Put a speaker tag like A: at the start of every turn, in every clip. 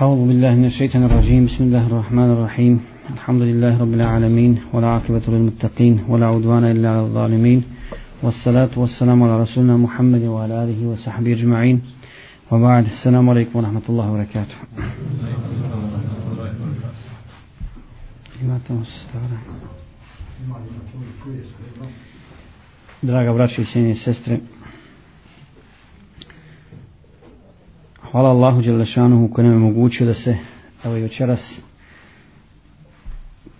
A: أعوذ بالله من الشيطان الرجيم. بسم الله الرحمن الرحيم. الحمد لله رب العالمين والعاقبة للمتقين ولا عدوان إلا على الظالمين. والصلاة والسلام على رسولنا محمد وعلى آله وصحبه أجمعين. وبعد السلام عليكم ورحمة الله وبركاته. Draga braćo i sestre, hvala Allahu Đelešanuhu koji nam je mogućio da se evo i večeras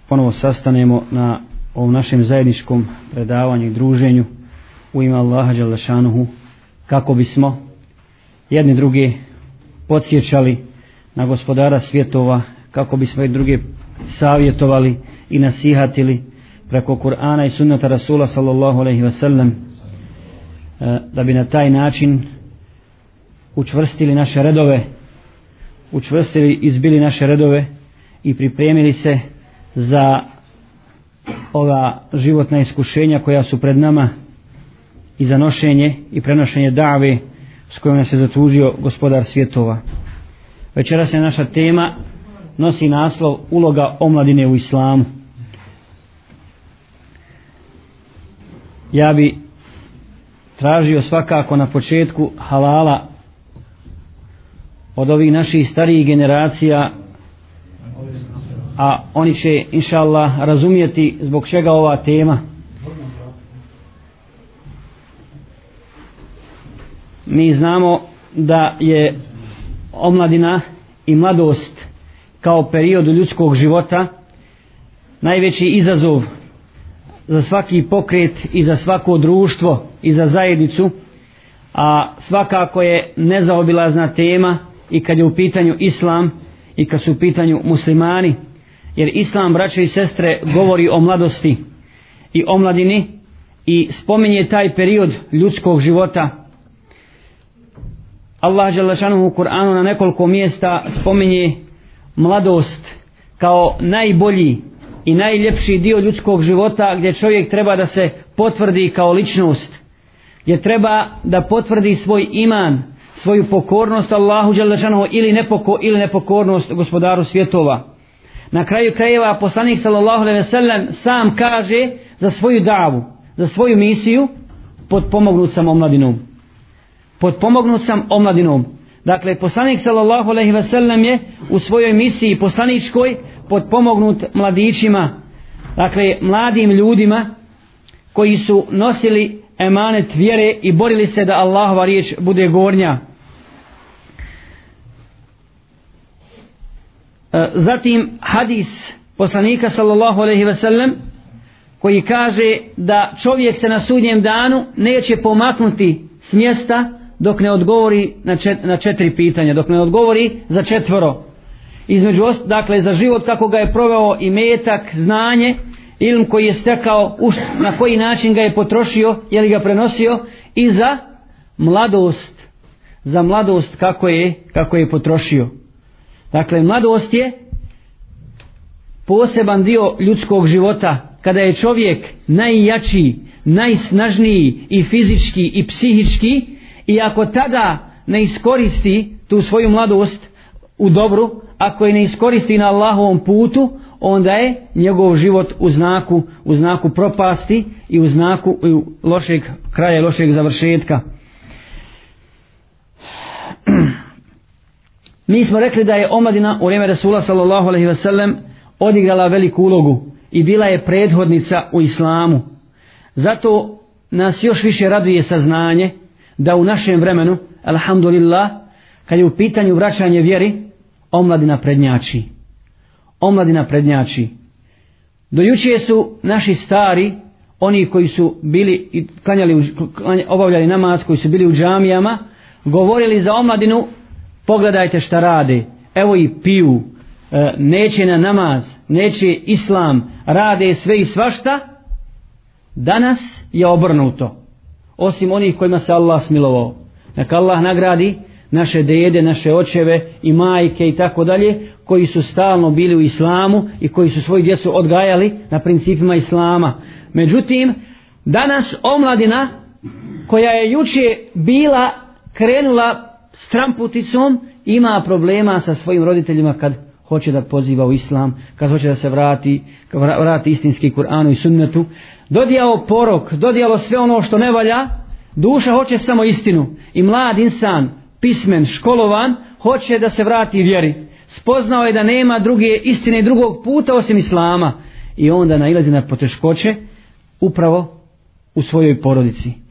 A: ponovo sastanemo na ovom našem zajedničkom predavanju i druženju u ime Allaha Đelešanuhu kako bismo jedni druge podsjećali na gospodara svjetova kako bismo i druge savjetovali i nasihatili preko Kur'ana i sunnata Rasula sallallahu alaihi wasallam eh, da bi na taj način učvrstili naše redove učvrstili izbili naše redove i pripremili se za ova životna iskušenja koja su pred nama i za nošenje i prenošenje dave s kojom nas je zatužio gospodar svjetova. Večeras je naša tema nosi naslov uloga omladine u islamu. Ja bi tražio svakako na početku halala od ovih naših starijih generacija a oni će inša Allah razumijeti zbog čega ova tema. Mi znamo da je omladina i mladost kao period ljudskog života najveći izazov za svaki pokret i za svako društvo i za zajednicu a svakako je nezaobilazna tema i kad je u pitanju islam i kad su u pitanju muslimani jer islam braće i sestre govori o mladosti i o mladini i spominje taj period ljudskog života. Allah Đalešanuhu u Kur'anu na nekoliko mjesta spominje mladost kao najbolji i najljepši dio ljudskog života gdje čovjek treba da se potvrdi kao ličnost gdje treba da potvrdi svoj iman svoju pokornost Allahu Đalešanuhu ili, nepoko, ili nepokornost gospodaru svjetova. Na kraju krajeva poslanik sallallahu alejhi ve sellem sam kaže za svoju davu za svoju misiju potpomognut sam omladinom. Potpomognut sam omladinom. Dakle poslanik sallallahu alejhi ve sellem je u svojoj misiji poslaničkoj potpomognut mladićima dakle mladim ljudima koji su nosili emanet vjere i borili se da Allahova riječ bude gornja. E, zatim hadis poslanika sallallahu alejhi ve sellem koji kaže da čovjek se na sudnjem danu neće pomaknuti s mjesta dok ne odgovori na, čet, na četiri pitanja, dok ne odgovori za četvoro. Između ost, dakle, za život kako ga je proveo i metak, znanje, ilm koji je stekao, uš, na koji način ga je potrošio, je li ga prenosio, i za mladost, za mladost kako je, kako je potrošio. Dakle, mladost je poseban dio ljudskog života kada je čovjek najjačiji, najsnažniji i fizički i psihički i ako tada ne iskoristi tu svoju mladost u dobru, ako je ne iskoristi na Allahovom putu, onda je njegov život u znaku, u znaku propasti i u znaku lošeg kraja, lošeg završetka. Mi smo rekli da je omladina u vrijeme Rasula sallallahu alaihi ve sellem odigrala veliku ulogu i bila je prethodnica u islamu. Zato nas još više raduje saznanje da u našem vremenu, alhamdulillah, kad je u pitanju vraćanje vjeri, omladina prednjači. Omladina prednjači. Do juče su naši stari, oni koji su bili i klanjali, obavljali namaz, koji su bili u džamijama, govorili za omladinu pogledajte šta rade. Evo i piju. E, neće na namaz neće islam. Rade sve i svašta. Danas je obrnuto. Osim onih kojima se Allah smilovao. Neka Allah nagradi naše dede, naše očeve i majke i tako dalje koji su stalno bili u islamu i koji su svoju djecu odgajali na principima islama. Međutim danas omladina koja je juče bila krenula stramputicom ima problema sa svojim roditeljima kad hoće da poziva u islam, kad hoće da se vrati, vrati istinski Kur'anu i sunnetu, dodijao porok, dodijalo sve ono što ne valja, duša hoće samo istinu i mlad insan, pismen, školovan, hoće da se vrati vjeri. Spoznao je da nema druge istine i drugog puta osim islama i onda nailazi na poteškoće upravo u svojoj porodici.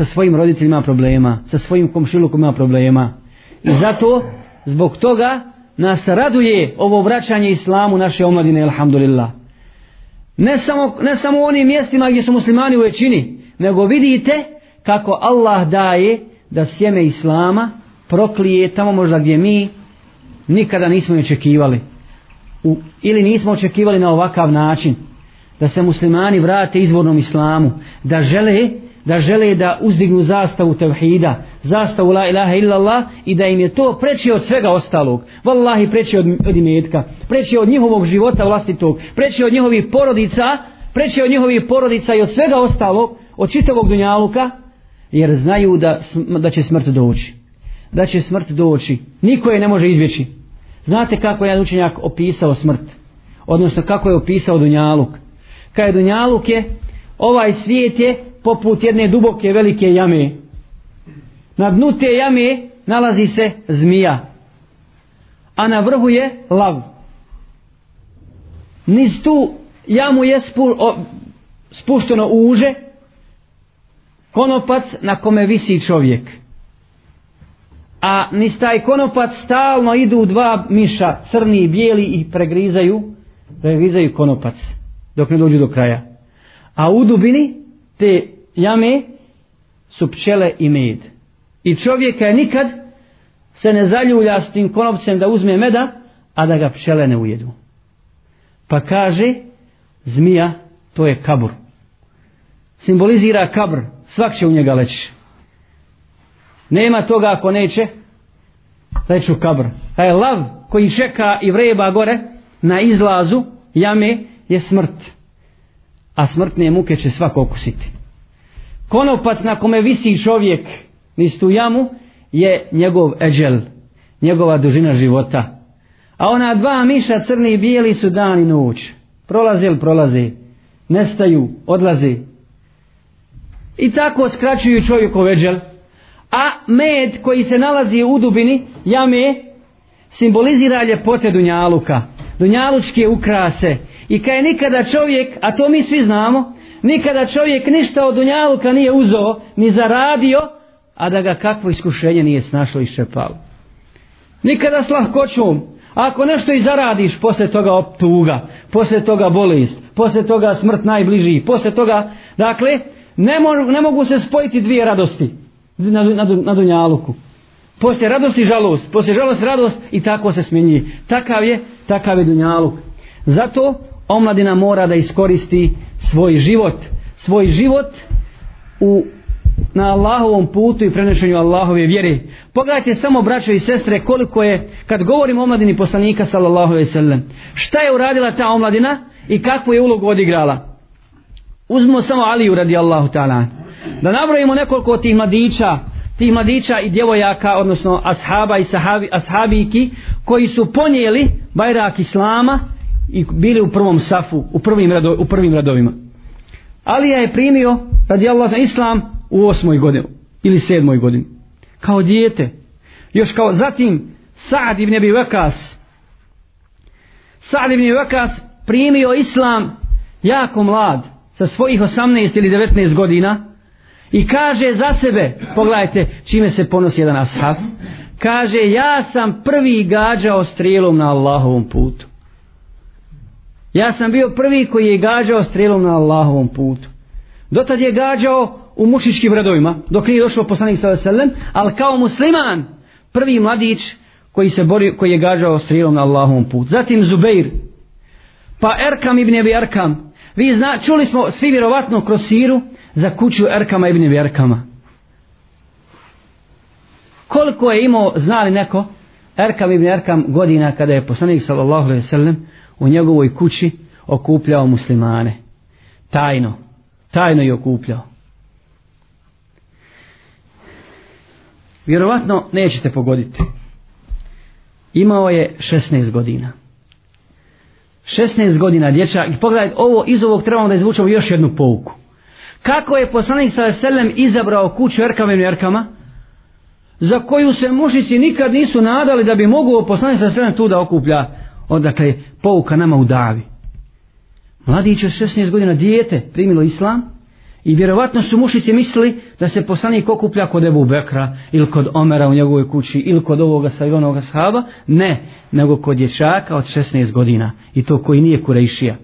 A: Sa svojim roditeljima problema, sa svojim komšilukom ima problema. I zato, zbog toga, nas raduje ovo vraćanje islamu naše omladine, alhamdulillah. Ne samo, ne samo u onim mjestima gdje su muslimani u većini, nego vidite kako Allah daje da sjeme islama proklije tamo možda gdje mi nikada nismo očekivali. U, ili nismo očekivali na ovakav način da se muslimani vrate izvornom islamu, da žele da žele da uzdignu zastavu tevhida, zastavu la ilaha illallah i da im je to preći od svega ostalog. Wallahi preći od, od imetka, preći od njihovog života vlastitog, preći od njihovih porodica, preći od njihovih porodica i od svega ostalog, od čitavog dunjaluka, jer znaju da, da će smrt doći. Da će smrt doći. Niko je ne može izbjeći. Znate kako je jedan učenjak opisao smrt? Odnosno kako je opisao dunjaluk? Kaj je dunjaluk je, ovaj svijet je poput jedne duboke velike jame. Na dnu te jame nalazi se zmija. A na vrhu je lav. Niz tu jamu je spu, o, spušteno uže konopac na kome visi čovjek. A niz taj konopac stalno idu dva miša, crni i bijeli i pregrizaju, pregrizaju konopac dok ne dođu do kraja. A u dubini te jame su pčele i med. I čovjeka je nikad se ne zaljulja s tim konopcem da uzme meda, a da ga pčele ne ujedu. Pa kaže, zmija, to je kabur. Simbolizira kabr, svak će u njega leći. Nema toga ako neće, leću kabr. A je lav koji čeka i vreba gore na izlazu jame je smrt a smrtne muke će svako okusiti. Konopac na kome visi čovjek niz tu jamu je njegov eđel, njegova dužina života. A ona dva miša crni i bijeli su dan i noć. Prolaze ili prolaze, nestaju, odlaze. I tako skraćuju čovjekov eđel. A med koji se nalazi u dubini jame simbolizira ljepote Dunjaluka. Dunjalučke ukrase, I kaj nikada čovjek, a to mi svi znamo, nikada čovjek ništa od dunjaluka nije uzeo, ni zaradio, a da ga kakvo iskušenje nije snašlo i šepalo. Nikada s lahkoćom, ako nešto i zaradiš, posle toga optuga, posle toga bolest, posle toga smrt najbliži, posle toga, dakle, ne, mo, ne mogu se spojiti dvije radosti na, na, na dunjaluku. Poslije radosti žalost, poslije žalost radost i tako se smenji. Takav je, takav je dunjaluk. Zato omladina mora da iskoristi svoj život, svoj život u na Allahovom putu i prenešenju Allahove vjere. Pogledajte samo braćo i sestre koliko je, kad govorim o omladini poslanika sallallahu alejhi ve sellem. šta je uradila ta omladina i kakvu je ulogu odigrala. Uzmimo samo Aliju radijallahu ta'ala. Da nabrojimo nekoliko tih mladića, tih mladića i djevojaka, odnosno ashaba i sahabi, ashabiki, koji su ponijeli bajrak Islama i bili u prvom safu, u prvim, rado, u prvim radovima. Alija je primio radi Allah islam u osmoj godini ili sedmoj godini. Kao dijete. Još kao zatim Sa'd ibn Abi Vakas Sa'd ibn Vakas primio islam jako mlad sa svojih 18 ili 19 godina i kaže za sebe pogledajte čime se ponosi jedan ashab kaže ja sam prvi gađao strijelom na Allahovom putu Ja sam bio prvi koji je gađao strelom na Allahovom putu. Dotad je gađao u mušičkim redovima, dok nije došao poslanik sa veselem, ali kao musliman, prvi mladić koji se bori, koji je gađao strelom na Allahovom putu. Zatim Zubeir, pa Erkam ibn Abi Erkam. Vi zna, čuli smo svi vjerovatno kroz siru za kuću Erkama ibn Abi Erkama. Koliko je imao, znali neko, Erkam ibn Erkam godina kada je poslanik sallallahu alaihi sallam u njegovoj kući okupljao muslimane. Tajno. Tajno je okupljao. vjerovatno nećete pogoditi. Imao je 16 godina. 16 godina dječak i pogledajte ovo iz ovog trebamo da izvučemo još jednu pouku. Kako je poslanik sa selem izabrao kuću Erkama i Erkama za koju se mušici nikad nisu nadali da bi mogu poslanik sa selem tu da okuplja odakle pouka nama u davi. Mladić od 16 godina dijete primilo islam i vjerovatno su mušici mislili da se poslanik okuplja kod Ebu Bekra ili kod Omera u njegovoj kući ili kod ovoga sa onoga sahaba. Ne, nego kod dječaka od 16 godina i to koji nije kurejšija.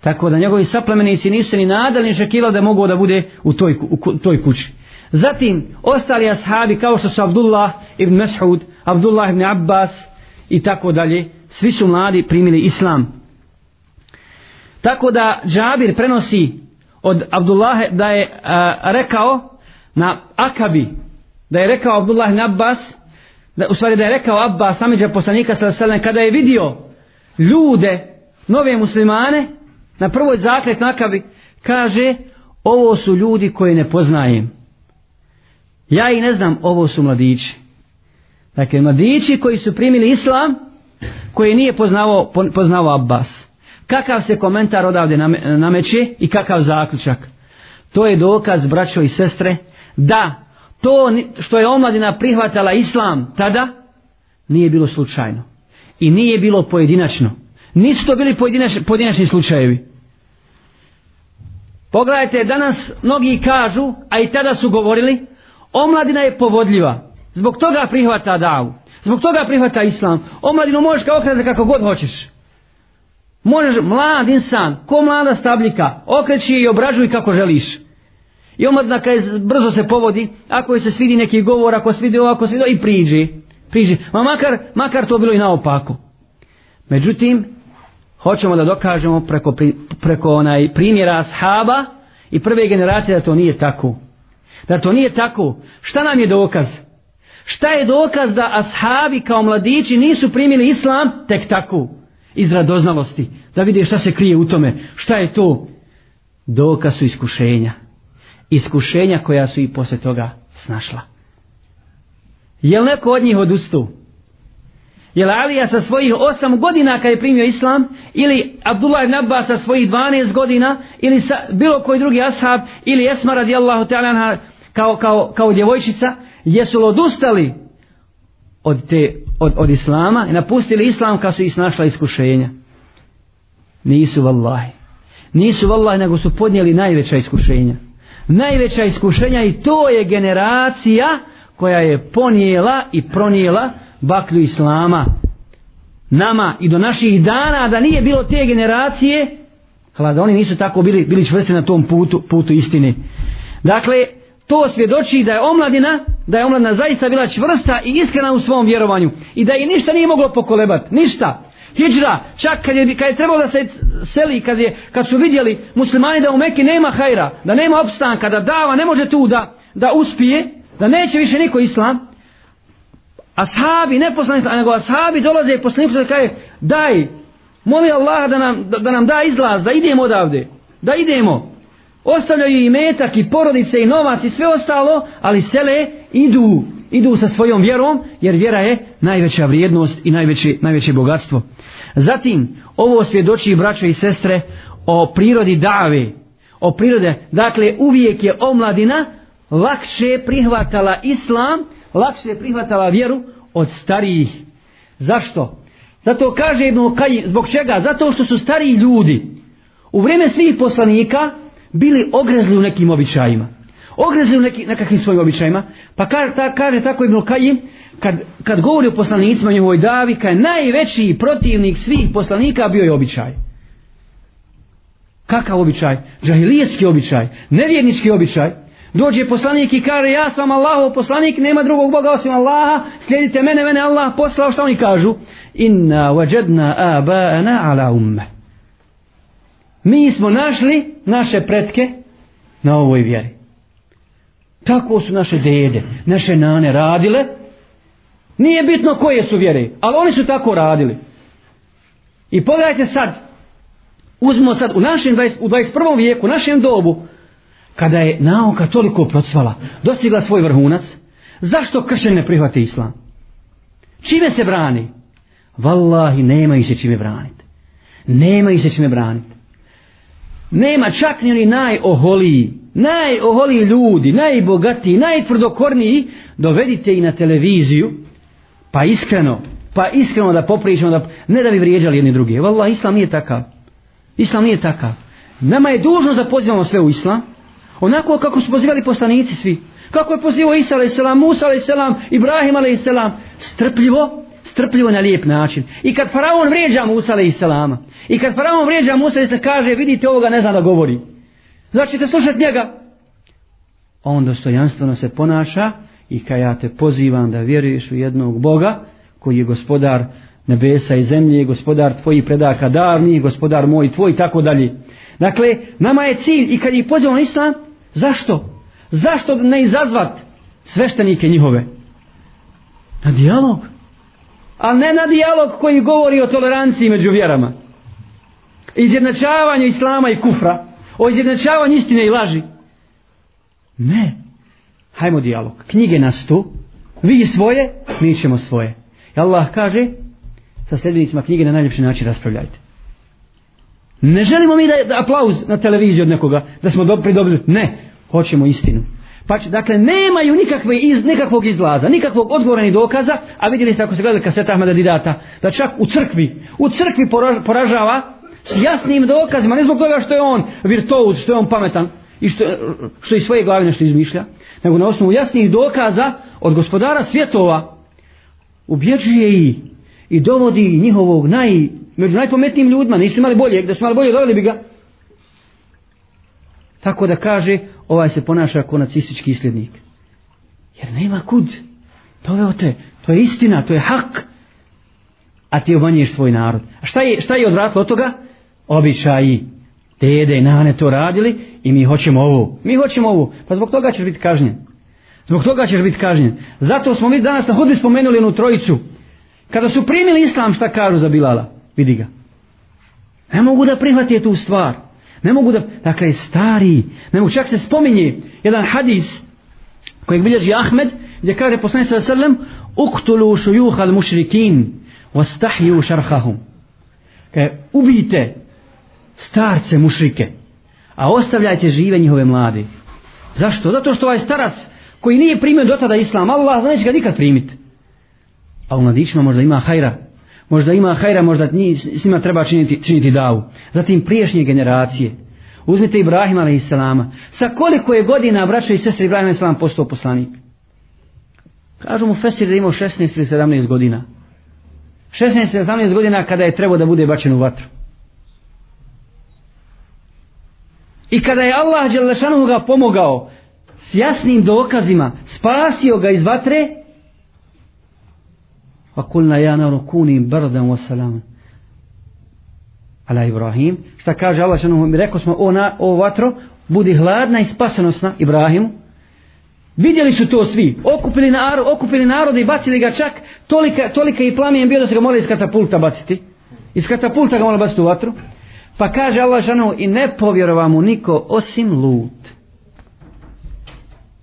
A: Tako da njegovi saplemenici nisu ni nadali ni šekivali da mogu da bude u toj, u toj kući. Zatim, ostali ashabi kao što su Abdullah ibn Mes'ud, Abdullah ibn Abbas i tako dalje, svi su mladi primili islam. Tako da Džabir prenosi od Abdullahe da je a, rekao na Akabi, da je rekao Abdullah ibn Abbas, da, u stvari da je rekao Abbas, samiđa poslanika sallallahu kada je vidio ljude, nove muslimane, na prvoj zaklet na Akabi, kaže, ovo su ljudi koje ne poznajem. Ja i ne znam, ovo su mladići. Dakle, mladići koji su primili islam, koji nije poznavao, poznavao Abbas. Kakav se komentar odavde nameće i kakav zaključak? To je dokaz, braćo i sestre, da to što je omladina prihvatala islam tada, nije bilo slučajno. I nije bilo pojedinačno. Nisu to bili pojedinačni, pojedinačni slučajevi. Pogledajte, danas mnogi kažu, a i tada su govorili, omladina je povodljiva. Zbog toga prihvata davu. Zbog toga prihvata islam. Omladinu možeš kao okretati kako god hoćeš. Možeš mlad insan, ko mlada stabljika, okreći i obražuj kako želiš. I omladina kada brzo se povodi, ako je se svidi neki govor, ako se vidi ovo, ako se vidi i priđi. priđi. Ma makar, makar to bilo i naopako. Međutim, hoćemo da dokažemo preko, preko onaj primjera ashaba i prve generacije da to nije tako. Da to nije tako. Šta nam je dokaz? Šta je dokaz da ashabi kao mladići nisu primili islam tek tako? Iz radoznalosti. Da vide šta se krije u tome. Šta je to? Dokaz su iskušenja. Iskušenja koja su i posle toga snašla. Jel neko od njih odustu? Jel Alija sa svojih 8 godina kad je primio islam? Ili Abdullah ibn Abbas sa svojih 12 godina? Ili sa bilo koji drugi ashab? Ili Esma radijallahu ta'ala kao, kao, kao djevojčica? Jesu li odustali od, te, od, od islama i napustili islam kad su ih snašla iskušenja? Nisu vallahi. Nisu vallahi nego su podnijeli najveća iskušenja. Najveća iskušenja i to je generacija koja je ponijela i pronijela baklju islama nama i do naših dana da nije bilo te generacije hala da oni nisu tako bili, bili čvrsti na tom putu, putu istine dakle to svjedoči da je omladina da je omladina zaista bila čvrsta i iskrena u svom vjerovanju i da je ništa nije moglo pokolebat ništa Hidžra, čak kad je, kad je trebalo da se seli, kad, je, kad su vidjeli muslimani da u Mekke nema hajra, da nema opstanka, da dava ne može tu da, da uspije, da neće više niko islam, ashabi, ne poslanici, nego ashabi dolaze i poslanici da kaže, daj, moli Allah da nam, da, da nam da izlaz, da idemo odavde, da idemo. Ostavljaju i metak i porodice i novac i sve ostalo, ali sele idu, idu sa svojom vjerom, jer vjera je najveća vrijednost i najveće, najveće bogatstvo. Zatim, ovo svjedoči braćo i sestre o prirodi dave, o prirode, dakle uvijek je omladina lakše prihvatala islam, lakše prihvatala vjeru od starijih. Zašto? Zato kaže Ibn Kajim, zbog čega? Zato što su stariji ljudi u vrijeme svih poslanika bili ogrezli u nekim običajima. Ogrezli u neki, nekakvim svojim običajima. Pa kaže, ta, kaže tako Ibn Kajim, kad, kad govori o poslanicima njegovoj davi, kad je najveći protivnik svih poslanika bio je običaj. Kakav običaj? Džahilijetski običaj, nevjernički običaj. Dođe poslanik i kaže ja sam Allahov poslanik, nema drugog Boga osim Allaha, slijedite mene, mene Allah poslao, što oni kažu? Inna wajadna abana ala ummeh Mi smo našli naše pretke na ovoj vjeri. Tako su naše dede, naše nane radile. Nije bitno koje su vjere, ali oni su tako radili. I pogledajte sad, uzmo sad u našem 20, u 21. vijeku, u našem dobu, kada je nauka toliko procvala, dostigla svoj vrhunac, Zašto kršćani ne prihvate islam? Čime se brani? Wallahi, nema ih se čime braniti. Nema ih se čime braniti. Nema čak ni oni najoholiji, najoholiji ljudi, najbogatiji, najtvrdokorniji, dovedite i na televiziju, pa iskreno, pa iskreno da popričamo, da, ne da bi vrijeđali jedni drugi. Valla, islam nije takav. Islam nije takav. Nama je dužno da pozivamo sve u islam, onako kako su pozivali poslanici svi. Kako je pozivao Isa a.s., Musa a.s., Ibrahim a.s., strpljivo, strpljivo na lijep način. I kad faraon vrijeđa Musa a.s. I kad faraon vrijeđa Musa a.s. kaže, vidite ovoga ne zna da govori. Znači ćete slušat njega. On dostojanstveno se ponaša i kad ja te pozivam da vjeruješ u jednog Boga koji je gospodar nebesa i zemlje, gospodar tvoji predaka davni, gospodar moj tvoj i tako dalje. Dakle, nama je cilj i kad ih pozivamo na islam, zašto? Zašto ne izazvat sveštenike njihove? Na dijalog. A ne na dijalog koji govori o toleranciji među vjerama. Izjednačavanju islama i kufra. O izjednačavanju istine i laži. Ne. Hajmo dijalog. Knjige nas tu. Vi svoje, mi ćemo svoje. I Allah kaže sa sljedbenicima knjige na najljepši način raspravljajte. Ne želimo mi da, da aplauz na televiziji od nekoga, da smo do, pridobili. Ne, hoćemo istinu. Pa će, dakle, nemaju nikakve iz, nikakvog izlaza, nikakvog odgovora ni dokaza, a vidjeli ste ako se gledali kaseta Ahmeda Didata, da čak u crkvi, u crkvi poraž, poražava s jasnim dokazima, ne zbog toga što je on virtuoz, što je on pametan, i što, što iz svoje glave nešto izmišlja, nego na osnovu jasnih dokaza od gospodara svjetova ubjeđuje i i dovodi njihovog naj, među najpometnijim ljudima, nisu imali bolje, da su imali bolje, doveli bi ga. Tako da kaže, ovaj se ponaša kao nacistički isljednik. Jer nema kud. Doveo te, to je istina, to je hak. A ti obanješ svoj narod. A šta je, šta je odvratilo od toga? Običaji. Dede i nane to radili i mi hoćemo ovo. Mi hoćemo ovo. Pa zbog toga ćeš biti kažnjen. Zbog toga ćeš biti kažnjen. Zato smo mi danas na hudbi spomenuli jednu trojicu. Kada su primili islam šta kažu za Bilala? Vidi ga. Ne mogu da prihvatije tu stvar. Ne mogu da, dakle, stari, ne mogu, čak se spominje jedan hadis kojeg bilježi Ahmed, gdje kaže poslani ve sallam, uktulu šujuha al mušrikin, ostahju šarhahum. Kaže, ubijte starce mušrike, a ostavljajte žive njihove mlade. Zašto? Zato što ovaj starac koji nije primio do tada islam, Allah neće ga nikad primiti. A u mladićima možda ima hajra, možda ima hajra, možda s njima treba činiti, činiti davu. Zatim priješnje generacije. Uzmite Ibrahima a.s. Sa koliko je godina braća i sestri Ibrahima a.s. postao poslanik? Kažu mu Fesir da imao 16 ili 17 godina. 16 ili 17 godina kada je trebao da bude bačen u vatru. I kada je Allah Đelešanu ga pomogao s jasnim dokazima, spasio ga iz vatre, pa kulna ja naru kuni brdan wa salam. Ala Ibrahim šta kaže Allah šanu mi rekao smo o, na, o vatro budi hladna i spasonosna Ibrahimu. Vidjeli su to svi okupili, narod, okupili narode i bacili ga čak tolika, tolika i plamijen bio da se ga morali iz katapulta baciti. Iz katapulta ga morali baciti u vatru. Pa kaže Allah šanu i ne povjerova mu niko osim lut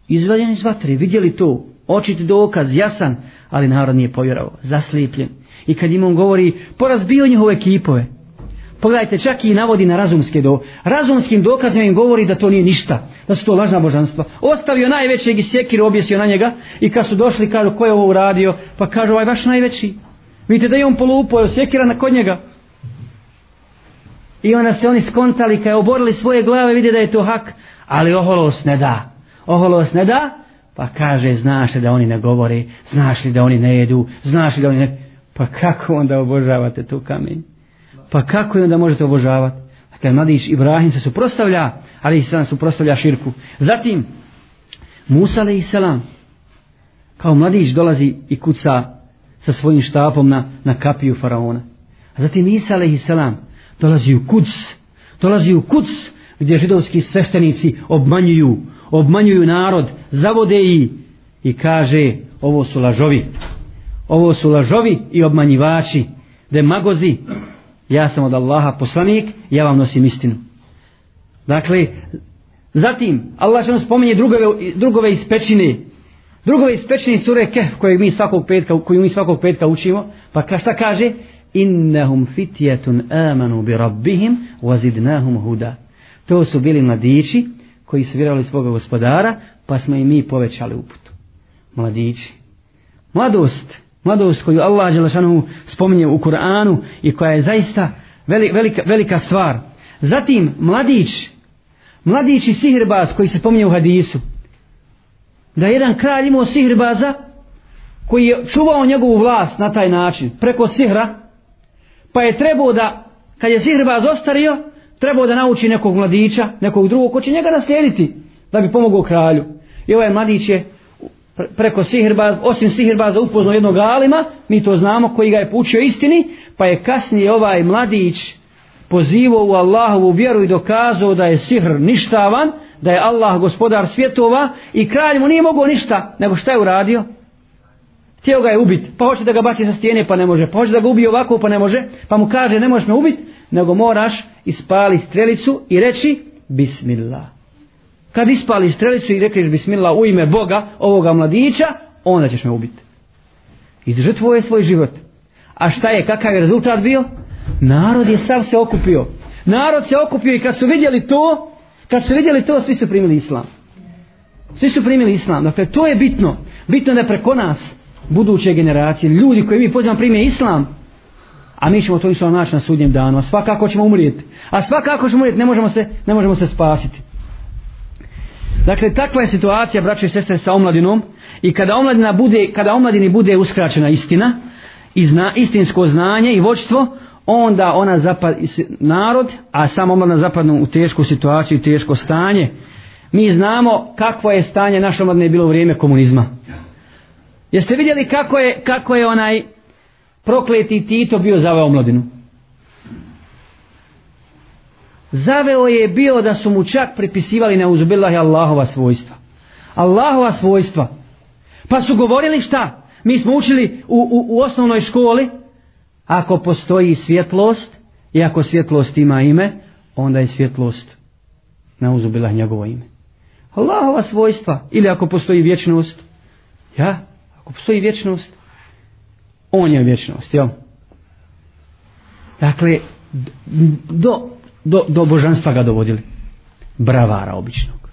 A: izvaljen iz vatre vidjeli to očit dokaz jasan ali narod nije povjerao, zaslijepljen. I kad im on govori, porazbio njihove ekipove. Pogledajte, čak i navodi na razumske do. Razumskim dokazima im govori da to nije ništa, da su to lažna božanstva. Ostavio najvećeg i sjekir objesio na njega i kad su došli, kažu, ko je ovo uradio? Pa kažu, ovaj vaš najveći. Vidite da je on polupao, sjekira na kod njega. I onda se oni skontali, kad je oborili svoje glave, vidi da je to hak, ali oholos ne da. Oholos ne da, Pa kaže, znaš li da oni ne govore, znaš li da oni ne jedu, znaš li da oni ne... Pa kako onda obožavate tu kamen? Pa kako onda možete obožavati? Dakle, mladić Ibrahim se suprostavlja, ali se nam suprostavlja širku. Zatim, Musa alaih selam, kao mladić dolazi i kuca sa svojim štapom na, na kapiju faraona. A zatim Isa alaih selam dolazi u kuc, dolazi u kuc gdje židovski sveštenici obmanjuju obmanjuju narod, zavode i i kaže ovo su lažovi. Ovo su lažovi i obmanjivači, demagozi. Ja sam od Allaha poslanik, ja vam nosim istinu. Dakle, zatim Allah će nam spominje drugove, drugove iz pečine. Drugove iz pečine sure Kehf koje mi svakog petka, koju mi svakog petka učimo, pa ka šta kaže? Innahum fitjetun amanu bi rabbihim wazidnahum huda. To su bili mladići koji su vjerovali svoga gospodara, pa smo i mi povećali uputu. Mladići. Mladost, mladost koju Allah Đelešanu spominje u Kur'anu i koja je zaista velika, velika stvar. Zatim, mladić, mladić i sihirbaz koji se spominje u hadisu, da jedan kralj imao sihrbaza koji je čuvao njegovu vlast na taj način, preko sihra, pa je trebao da, kad je sihrbaz ostario, trebao da nauči nekog mladića, nekog drugog, ko će njega naslijediti, da bi pomogao kralju. I ovaj mladić je preko sihirbaza, osim sihirbaza upoznao jednog alima, mi to znamo, koji ga je poučio istini, pa je kasnije ovaj mladić pozivao u Allahovu vjeru i dokazao da je sihr ništavan, da je Allah gospodar svjetova i kralj mu nije mogao ništa, nego šta je uradio? Htio ga je ubiti, pa hoće da ga baci sa stijene pa ne može, pa hoće da ga ubije ovako pa ne može, pa mu kaže ne možeš me ubiti, nego moraš ispali strelicu i reći Bismillah. Kad ispali strelicu i rekliš Bismillah u ime Boga ovoga mladića, onda ćeš me ubiti. I žrtvo je svoj život. A šta je, kakav je rezultat bio? Narod je sav se okupio. Narod se okupio i kad su vidjeli to, kad su vidjeli to, svi su primili islam. Svi su primili islam. Dakle, to je bitno. Bitno da preko nas, buduće generacije, ljudi koji mi pozivamo primije islam, a mi ćemo to islam naći na sudnjem danu, a svakako ćemo umrijeti. A svakako ćemo umrijeti, ne možemo se, ne možemo se spasiti. Dakle, takva je situacija, braćo i sestre, sa omladinom. I kada omladina bude, kada omladini bude uskraćena istina, i zna, istinsko znanje i vođstvo, onda ona zapad, narod, a samo omladina zapadnu u tešku situaciju, teško stanje. Mi znamo kakvo je stanje naše omladine bilo u vrijeme komunizma. Jeste vidjeli kako je, kako je onaj prokleti Tito bio zaveo omladinu? Zaveo je bio da su mu čak pripisivali na uzubillahi Allahova svojstva. Allahova svojstva. Pa su govorili šta? Mi smo učili u, u, u osnovnoj školi, ako postoji svjetlost i ako svjetlost ima ime, onda je svjetlost na uzubilah njegovo ime. Allahova svojstva, ili ako postoji vječnost, ja, ako postoji vječnost, on je vječnost, jel? Dakle, do, do, do božanstva ga dovodili. Bravara običnog.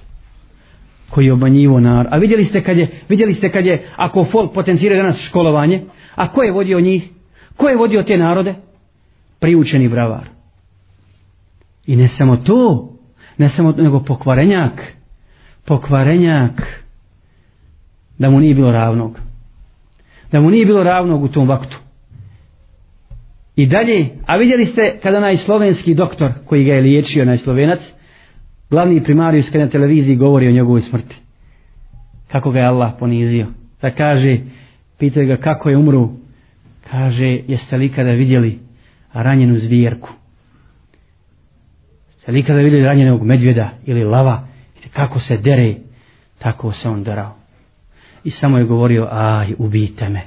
A: Koji je obanjivo nar. A vidjeli ste kad je, vidjeli ste kad je, ako folk potencira danas školovanje, a ko je vodio njih? Ko je vodio te narode? Priučeni bravar. I ne samo to, ne samo nego pokvarenjak. Pokvarenjak da mu nije bilo ravnog. Da mu nije bilo ravnog u tom vaktu. I dalje, a vidjeli ste kada onaj slovenski doktor koji ga je liječio, onaj slovenac, glavni primarijus kada na televiziji govori o njegovoj smrti. Kako ga je Allah ponizio. Da kaže, pitaju ga kako je umru, kaže, jeste li kada vidjeli ranjenu zvijerku? Jeste li kada vidjeli ranjenog medvjeda ili lava? Kako se dere, tako se on derao. I samo je govorio, aj, ubijte me.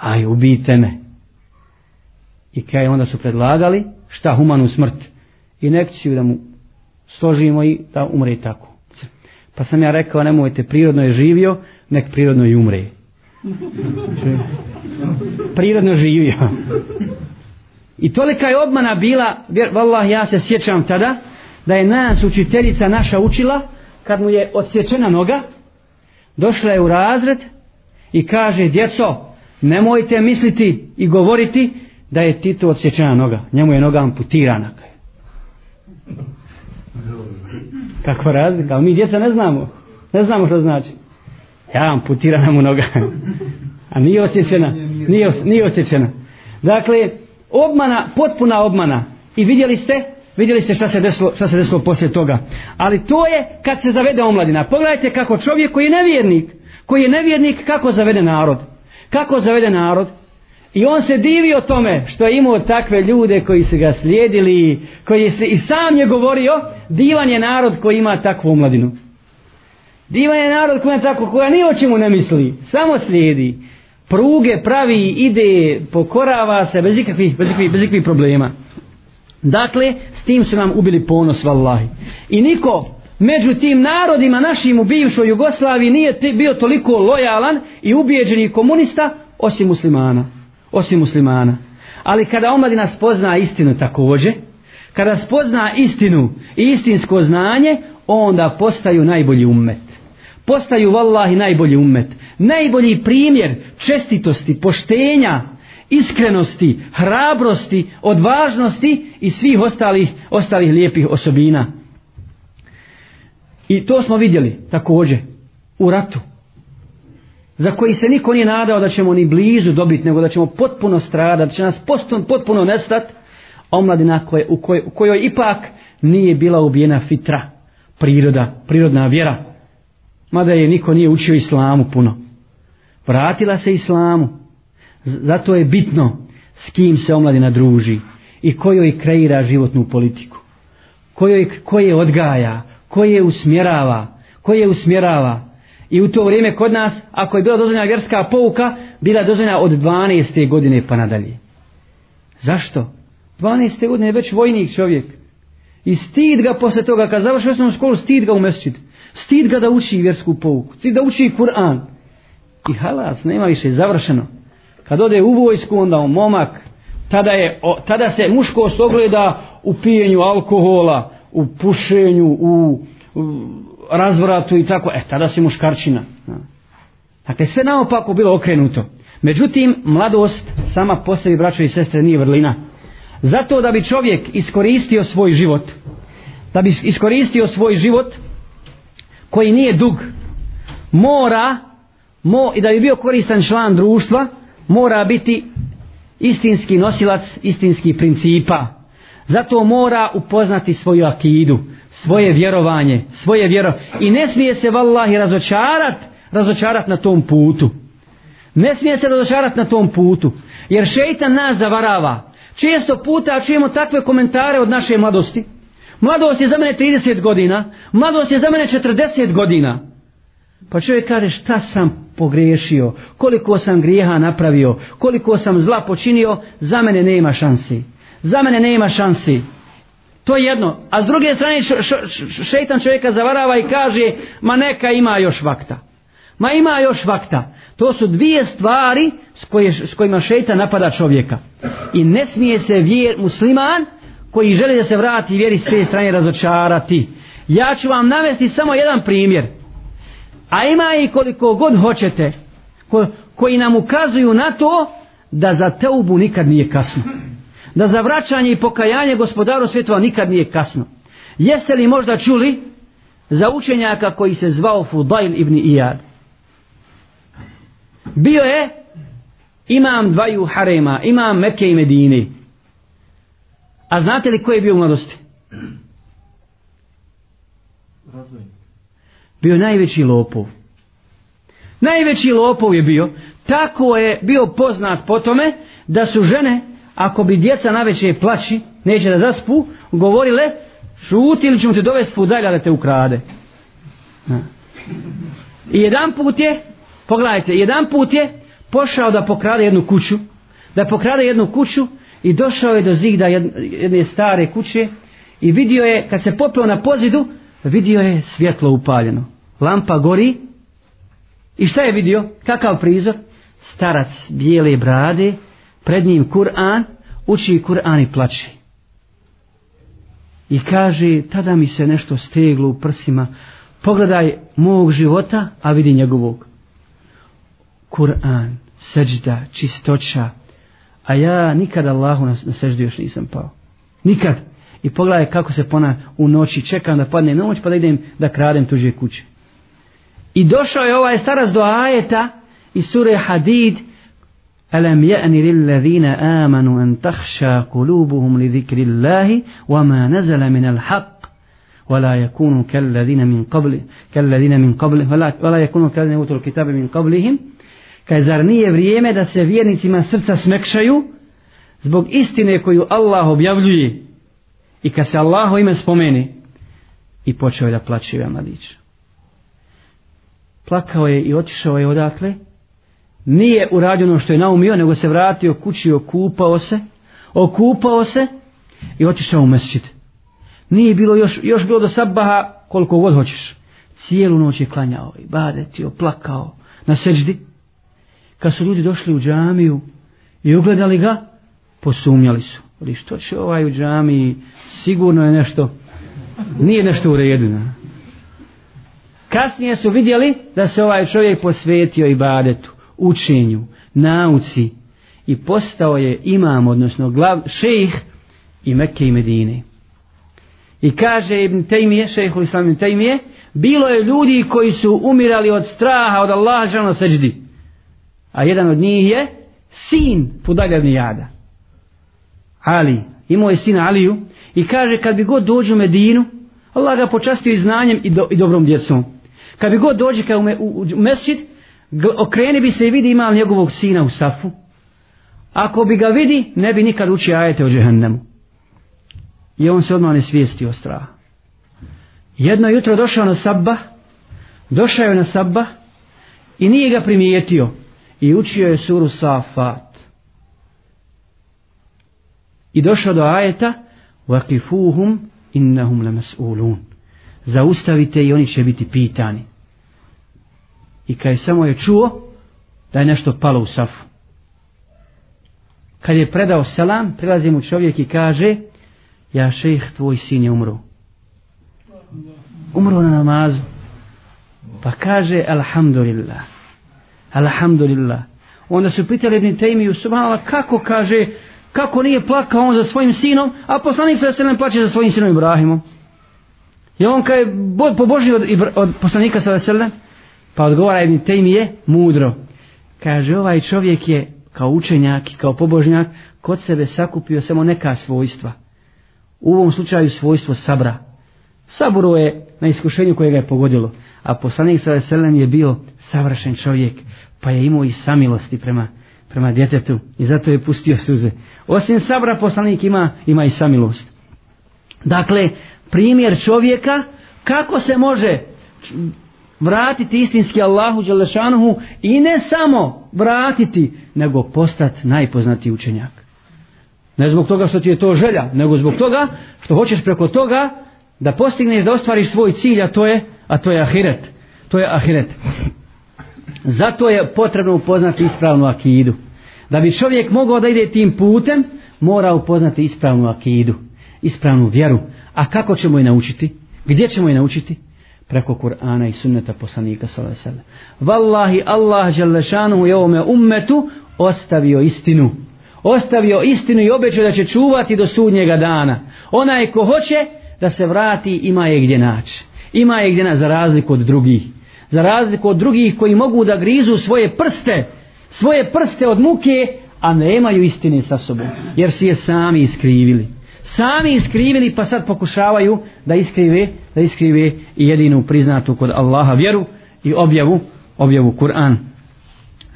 A: Aj, ubijte me. I kaj onda su predlagali, šta humanu smrt. I nekciju da mu složimo i da umre tako. Pa sam ja rekao, nemojte, prirodno je živio, nek prirodno i umre. prirodno živio. I tolika je obmana bila, vallah, ja se sjećam tada, da je nas učiteljica naša učila, kad mu je odsječena noga, došla je u razred i kaže, djeco, nemojte misliti i govoriti da je Tito odsječena noga. Njemu je noga amputirana. Kakva razlika, ali mi djeca ne znamo. Ne znamo što znači. Ja amputirana mu noga. A nije osjećena. Nije, nije osjećena. Dakle, obmana, potpuna obmana. I vidjeli ste, vidjeli ste šta se desilo, šta se desilo poslije toga. Ali to je kad se zavede omladina. Pogledajte kako čovjek koji je nevjernik, koji je nevjernik, kako zavede narod. Kako zavede narod? I on se divio tome što je imao takve ljude koji su ga slijedili, koji se i sam je govorio, divan je narod koji ima takvu omladinu. Divan je narod koji tako, koja ni o čemu ne misli, samo slijedi. Pruge pravi, ide, pokorava se bez ikakvih, bez ikakvih, bez ikakvih problema. Dakle, s tim su nam ubili ponos, vallahi. I niko, među tim narodima našim u bivšoj Jugoslaviji nije bio toliko lojalan i ubijeđeni komunista osim muslimana. Osim muslimana. Ali kada omladina spozna istinu također, kada spozna istinu i istinsko znanje, onda postaju najbolji ummet. Postaju vallahi najbolji ummet. Najbolji primjer čestitosti, poštenja, iskrenosti, hrabrosti, odvažnosti i svih ostalih, ostalih lijepih osobina. I to smo vidjeli također u ratu za koji se niko nije nadao da ćemo ni blizu dobiti, nego da ćemo potpuno stradati, da će nas potpuno, potpuno nestati, omladina koje, u, kojoj, u kojoj ipak nije bila ubijena fitra, priroda, prirodna vjera. Mada je niko nije učio islamu puno. Vratila se islamu. Zato je bitno s kim se omladina druži i kojoj kreira životnu politiku. Kojoj, koje odgaja, koje usmjerava, koje usmjerava. I u to vrijeme kod nas, ako je bila dozvoljena vjerska pouka, bila dozvoljena od 12. godine pa nadalje. Zašto? 12. godine je već vojnik čovjek. I stid ga posle toga, kad završi osnovnu školu, stid ga umesčit. Stid ga da uči vjersku pouku. Stid da uči Kur'an. I halas, nema više, završeno. Kad ode u vojsku, onda on momak, tada, je, o, tada se muškost ogleda u pijenju alkohola, u pušenju, u, u razvratu i tako. E, tada si muškarčina. Dakle, sve naopako bilo okrenuto. Međutim, mladost sama po sebi, braćo i sestre, nije vrlina. Zato da bi čovjek iskoristio svoj život, da bi iskoristio svoj život koji nije dug, mora, mo, i da bi bio koristan član društva, mora biti istinski nosilac istinski principa. Zato mora upoznati svoju akidu, svoje vjerovanje, svoje vjero i ne smije se vallahi razočarat, razočarat na tom putu. Ne smije se razočarat na tom putu, jer šeitan nas zavarava. Često puta čujemo takve komentare od naše mladosti. Mladost je za mene 30 godina, mladost je za mene 40 godina. Pa čovjek kaže šta sam pogriješio, koliko sam grijeha napravio, koliko sam zla počinio, za mene nema šansi. Za mene nema šansi. To je jedno. A s druge strane š, š, š, šeitan čovjeka zavarava i kaže ma neka ima još vakta. Ma ima još vakta. To su dvije stvari s, koje, s kojima šeitan napada čovjeka. I ne smije se vjer, musliman koji želi da se vrati vjeri s te strane razočarati. Ja ću vam navesti samo jedan primjer. A ima i koliko god hoćete ko, koji nam ukazuju na to da za teubu nikad nije kasno. Da za vraćanje i pokajanje gospodaru svjetova nikad nije kasno. Jeste li možda čuli za učenjaka koji se zvao Fudail ibn Iyad? Bio je imam dvaju harema, imam Mekke i Medine. A znate li ko je bio u mladosti? Razvojnik bio najveći lopov. Najveći lopov je bio, tako je bio poznat po tome da su žene, ako bi djeca na veće plaći, neće da zaspu, govorile, šuti ili ćemo te dovesti fudalja da te ukrade. I jedan put je, pogledajte, jedan put je pošao da pokrade jednu kuću, da pokrade jednu kuću i došao je do zida jedne stare kuće i vidio je, kad se popeo na pozidu, vidio je svjetlo upaljeno lampa gori i šta je vidio? Kakav prizor? Starac bijele brade, pred njim Kur'an, uči Kur'an i plače. I kaže, tada mi se nešto steglo u prsima, pogledaj mog života, a vidi njegovog. Kur'an, seđda, čistoća, a ja nikad Allahu na, na seždu još nisam pao. Nikad. I pogledaj kako se pona u noći, čekam da padne noć pa da idem da kradem tuđe kuće. I došao je ovaj staras do ajeta iz sure Hadid. Alam ya'ni lil ladina amanu an takhsha qulubuhum li dhikri Allahi wa ma nazala min al-haqq wa la yakunu kal ladhina min qabli kal ladhina min qabli wa la yakunu kal ladhina utul kitab min qablihim. Kaj zar nije vrijeme da se vjernicima srca smekšaju zbog istine koju Allah objavljuje? I kad se Allahu ime spomeni i počeo je da plaće ovaj mladić plakao je i otišao je odatle, nije uradio ono što je naumio, nego se vratio kući, okupao se, okupao se i otišao u mesčit. Nije bilo još, još bilo do sabaha koliko god hoćeš. Cijelu noć je klanjao i badetio, plakao na seđdi. Kad su ljudi došli u džamiju i ugledali ga, posumnjali su. Ali što će ovaj u džamiji, sigurno je nešto, nije nešto u redu. Ne? Kasnije su vidjeli da se ovaj čovjek posvetio ibadetu, učenju, nauci i postao je imam, odnosno glav, šejih i Mekke i Medine. I kaže Ibn Tejmije, šejih Islam Ibn Tejmije, bilo je ljudi koji su umirali od straha od Allaha žalno seđdi. A jedan od njih je sin Pudagarni Jada. Ali, imao je sina Aliju i kaže kad bi god dođu u Medinu, Allah ga počastio i znanjem i, do, i dobrom djecom Kad bi god dođe kao u, u, u mesčit, okreni bi se i vidi ima njegovog sina u safu. Ako bi ga vidi, ne bi nikad učio ajete o džehennemu. I on se odmah ne svijesti o strahu. Jedno jutro došao na sabba, došao je na sabba i nije ga primijetio i učio je suru Safat. I došao do ajeta وَقِفُوهُمْ إِنَّهُمْ لَمَسْئُولُونَ Zaustavite i oni će biti pitani. I kad je samo je čuo da je nešto palo u safu. Kad je predao selam, prilazi mu čovjek i kaže Ja šejh, tvoj sin je umro. Umro na namazu. Pa kaže Alhamdulillah. Alhamdulillah. Onda su pitali Ibn Taymi subhanallah kako kaže kako nije plakao on za svojim sinom, a poslanik se se ne plače za svojim sinom Ibrahimom. I on kaj je pobožio od, od poslanika sa veselem, pa odgovara Ibn Tejmije mudro. Kaže ovaj čovjek je kao učenjak i kao pobožnjak kod sebe sakupio samo neka svojstva. U ovom slučaju svojstvo sabra. Saburo je na iskušenju koje ga je pogodilo. A poslanik sa veselem je bio savršen čovjek, pa je imao i samilosti prema, prema djetetu i zato je pustio suze. Osim sabra poslanik ima, ima i samilost. Dakle, primjer čovjeka kako se može vratiti istinski Allahu Đelešanuhu i ne samo vratiti, nego postati najpoznatiji učenjak. Ne zbog toga što ti je to želja, nego zbog toga što hoćeš preko toga da postigneš da ostvariš svoj cilj, a to je, a to je ahiret. To je ahiret. Zato je potrebno upoznati ispravnu akidu. Da bi čovjek mogao da ide tim putem, mora upoznati ispravnu akidu, ispravnu vjeru. A kako ćemo je naučiti? Gdje ćemo je naučiti? Preko Kur'ana i sunneta poslanika s.a.v. Wallahi Allah želešanuhu je ovome ummetu ostavio istinu. Ostavio istinu i obećao da će čuvati do sudnjega dana. Onaj ko hoće da se vrati ima je gdje naći. Ima je gdje na za razliku od drugih. Za razliku od drugih koji mogu da grizu svoje prste, svoje prste od muke, a nemaju istine sa sobom. Jer su je sami iskrivili. Sami iskrivili pa sad pokušavaju da iskrive, da iskrive i jedinu priznatu kod Allaha vjeru i objavu, objavu Kur'an.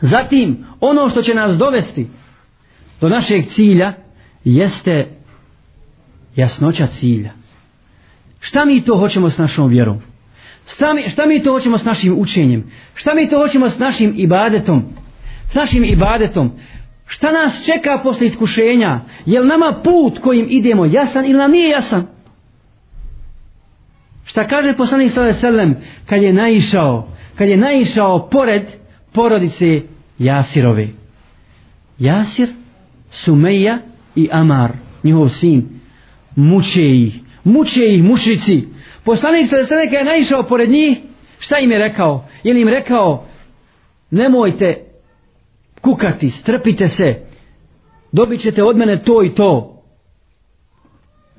A: Zatim, ono što će nas dovesti do našeg cilja jeste jasnoća cilja. Šta mi to hoćemo s našom vjerom? Šta mi, šta mi to hoćemo s našim učenjem? Šta mi to hoćemo s našim ibadetom? S našim ibadetom. Šta nas čeka posle iskušenja? Je li nama put kojim idemo jasan ili nam nije jasan? Šta kaže poslanik sallallahu alejhi ve sellem kad je naišao, kad je naišao pored porodice Jasirove. Jasir, Sumeja i Amar, njihov sin, muče ih, muče ih mušici. Poslanik sallallahu alejhi ve sellem je naišao pored njih, šta im je rekao? Je li im rekao nemojte kukati, strpite se, dobit ćete od mene to i to.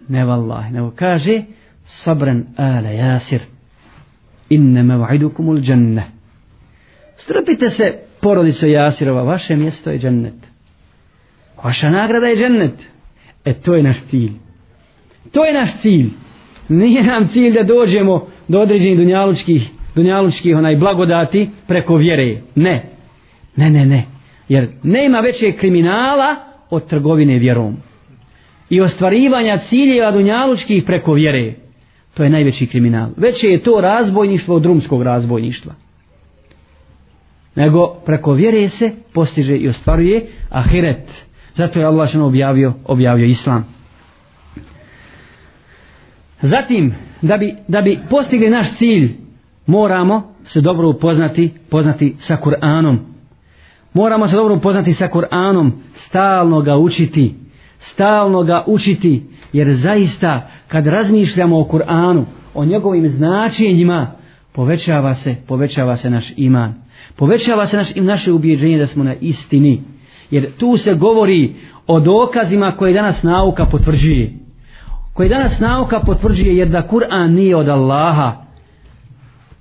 A: Ne vallahi, nego kaže, sabran ala jasir, inne mev'idukum ul dženne. Strpite se, porodice Jasirova, vaše mjesto je džennet. Vaša nagrada je džennet. E, to je naš cilj. To je naš cilj. Nije nam cilj da dođemo do određenih dunjalučkih, dunjalučkih onaj blagodati preko vjere. Ne. Ne, ne, ne. Jer nema većeg kriminala od trgovine vjerom. I ostvarivanja ciljeva dunjalučkih preko vjere. To je najveći kriminal. Veće je to razbojništvo od drumskog razbojništva. Nego preko vjere se postiže i ostvaruje ahiret. Zato je Allah što objavio, objavio islam. Zatim, da bi, da bi postigli naš cilj, moramo se dobro upoznati, poznati sa Kur'anom. Moramo se dobro upoznati sa Kur'anom, stalno ga učiti, stalno ga učiti, jer zaista kad razmišljamo o Kur'anu, o njegovim značenjima, povećava se, povećava se naš iman. Povećava se naš, naše ubjeđenje da smo na istini. Jer tu se govori o dokazima koje danas nauka potvrđuje. Koje danas nauka potvrđuje jer da Kur'an nije od Allaha.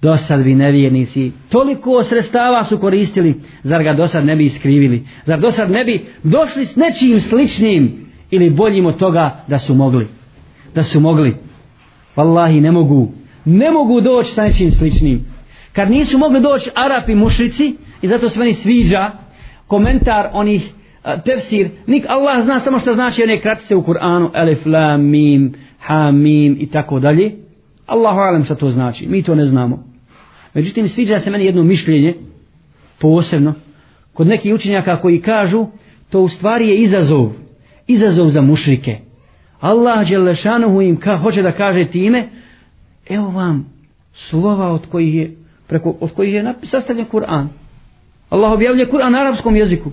A: Do sad bi nevjernici toliko sredstava su koristili, zar ga do sad ne bi iskrivili? Zar do sad ne bi došli s nečim sličnim ili boljim od toga da su mogli? Da su mogli. Wallahi ne mogu. Ne mogu doći sa nečim sličnim. Kad nisu mogli doći Arapi mušrici, i zato se meni sviđa komentar onih tefsir, nik Allah zna samo što znači one kratice u Kur'anu, alif, lam, mim, ha, mim i tako dalje. Allahu alem što to znači, mi to ne znamo. Međutim, sviđa se meni jedno mišljenje, posebno, kod nekih učenjaka koji kažu, to u stvari je izazov, izazov za mušrike. Allah Đelešanuhu im ka, hoće da kaže time, evo vam slova od kojih je, preko, od kojih je sastavljen Kur'an. Allah objavlja Kur'an na arapskom jeziku.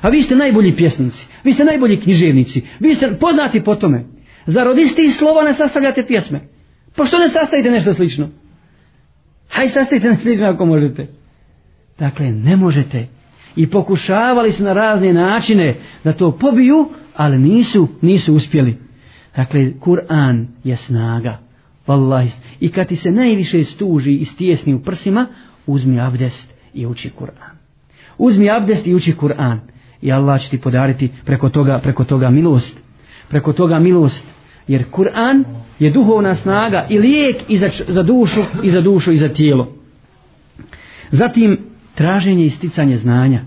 A: A vi ste najbolji pjesnici, vi ste najbolji književnici, vi ste poznati po tome. Zar od istih slova ne sastavljate pjesme? Pa što ne sastavite nešto slično? Haj sastavite nešto slično ako možete. Dakle, ne možete. I pokušavali su na razne načine da to pobiju, ali nisu, nisu uspjeli. Dakle, Kur'an je snaga. Wallahi. I kad ti se najviše stuži i stjesni u prsima, uzmi abdest i uči Kur'an. Uzmi abdest i uči Kur'an. I Allah će ti podariti preko toga, preko toga milost. Preko toga milost. Jer Kur'an je duhovna snaga i lijek i za, za dušu i za dušu i za tijelo. Zatim, traženje i sticanje znanja.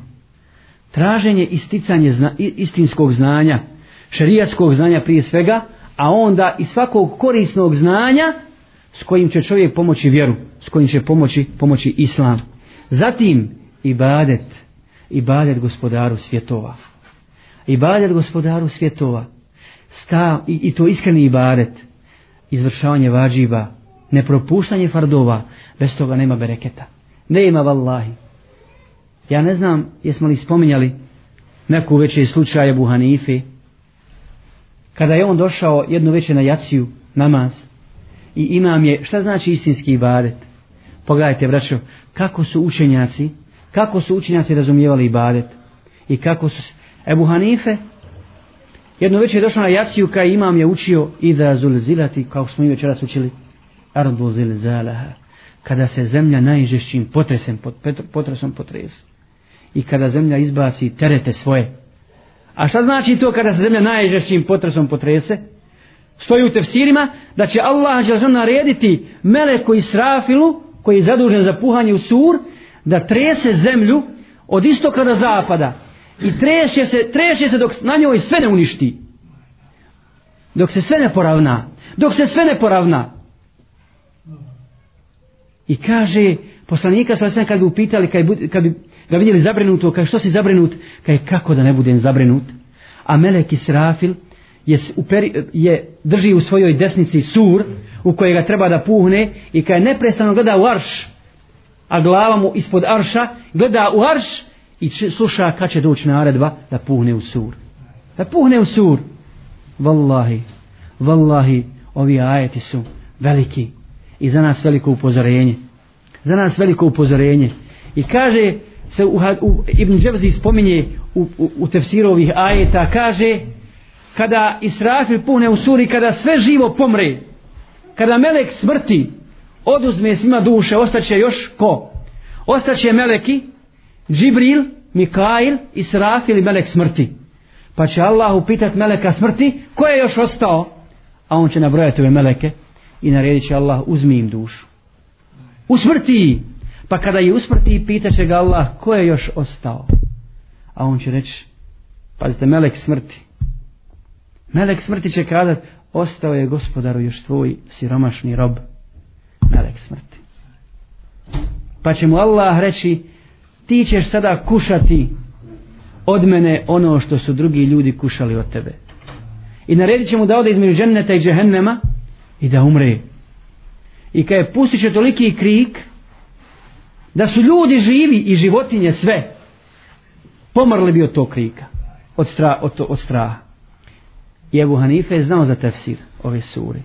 A: Traženje i sticanje zna, istinskog znanja, šerijatskog znanja prije svega, a onda i svakog korisnog znanja s kojim će čovjek pomoći vjeru, s kojim će pomoći, pomoći islam. Zatim, ibadet, ibadet gospodaru svjetova. Ibadet gospodaru svjetova. Stav, i, i to iskreni ibadet, izvršavanje vađiba, nepropuštanje fardova, bez toga nema bereketa. Ne ima vallahi. Ja ne znam, jesmo li spominjali neku veće slučaje Hanife? kada je on došao jednu večer na jaciju, namaz, i imam je, šta znači istinski ibadet? Pogledajte, braćo, kako su učenjaci, kako su učenjaci razumijevali ibadet i kako su Ebu Hanife jedno večer je došao na jaciju kaj imam je učio i da zulzilati kao smo i večeras učili ardu zilzalaha kada se zemlja najžešćim potresem potresom potres i kada zemlja izbaci terete svoje. A šta znači to kada se zemlja najžešćim potresom potrese? Stoji u tefsirima da će Allah želžan narediti meleku Israfilu koji je zadužen za puhanje u sur da trese zemlju od istoka do zapada i treše se, treše se dok na njoj sve ne uništi. Dok se sve ne poravna. Dok se sve ne poravna. I kaže poslanika sa sve kad bi upitali, kad bi, kad bi ga vidjeli zabrinuto, kaže što si zabrinut? Kaže kako da ne budem zabrinut? A Melek Israfil je, uperi, je drži u svojoj desnici sur u kojega treba da puhne i kad neprestano gleda u arš a glava mu ispod arša, gleda u arš i sluša kad će doći naredba da puhne u sur. Da puhne u sur. Wallahi, wallahi, ovi ajeti su veliki i za nas veliko upozorenje. Za nas veliko upozorenje. I kaže se u, u Ibn Dževzi spominje u, u, u tefsiru ovih ajeta, kaže kada Israfil puhne u suri, kada sve živo pomre, kada melek smrti, oduzme svima duše, ostaće još ko? Ostaće meleki, Džibril, Mikail, Israfil i melek smrti. Pa će Allah upitat meleka smrti, ko je još ostao? A on će nabrojati ove meleke i naredit će Allah, uzmi im dušu. U smrti! Pa kada je usmrti, pitat će ga Allah, ko je još ostao? A on će reći, pazite, melek smrti. Melek smrti će kadat, ostao je gospodaru još tvoj siromašni rob melek smrti. Pa će mu Allah reći, ti ćeš sada kušati od mene ono što su drugi ljudi kušali od tebe. I naredit će mu da ode između dženneta i džehennema i da umre. I kada je pustit će toliki krik, da su ljudi živi i životinje sve, pomrli bi od tog krika, od, stra, od, od straha. I Ebu Hanife je znao za tefsir ove sure.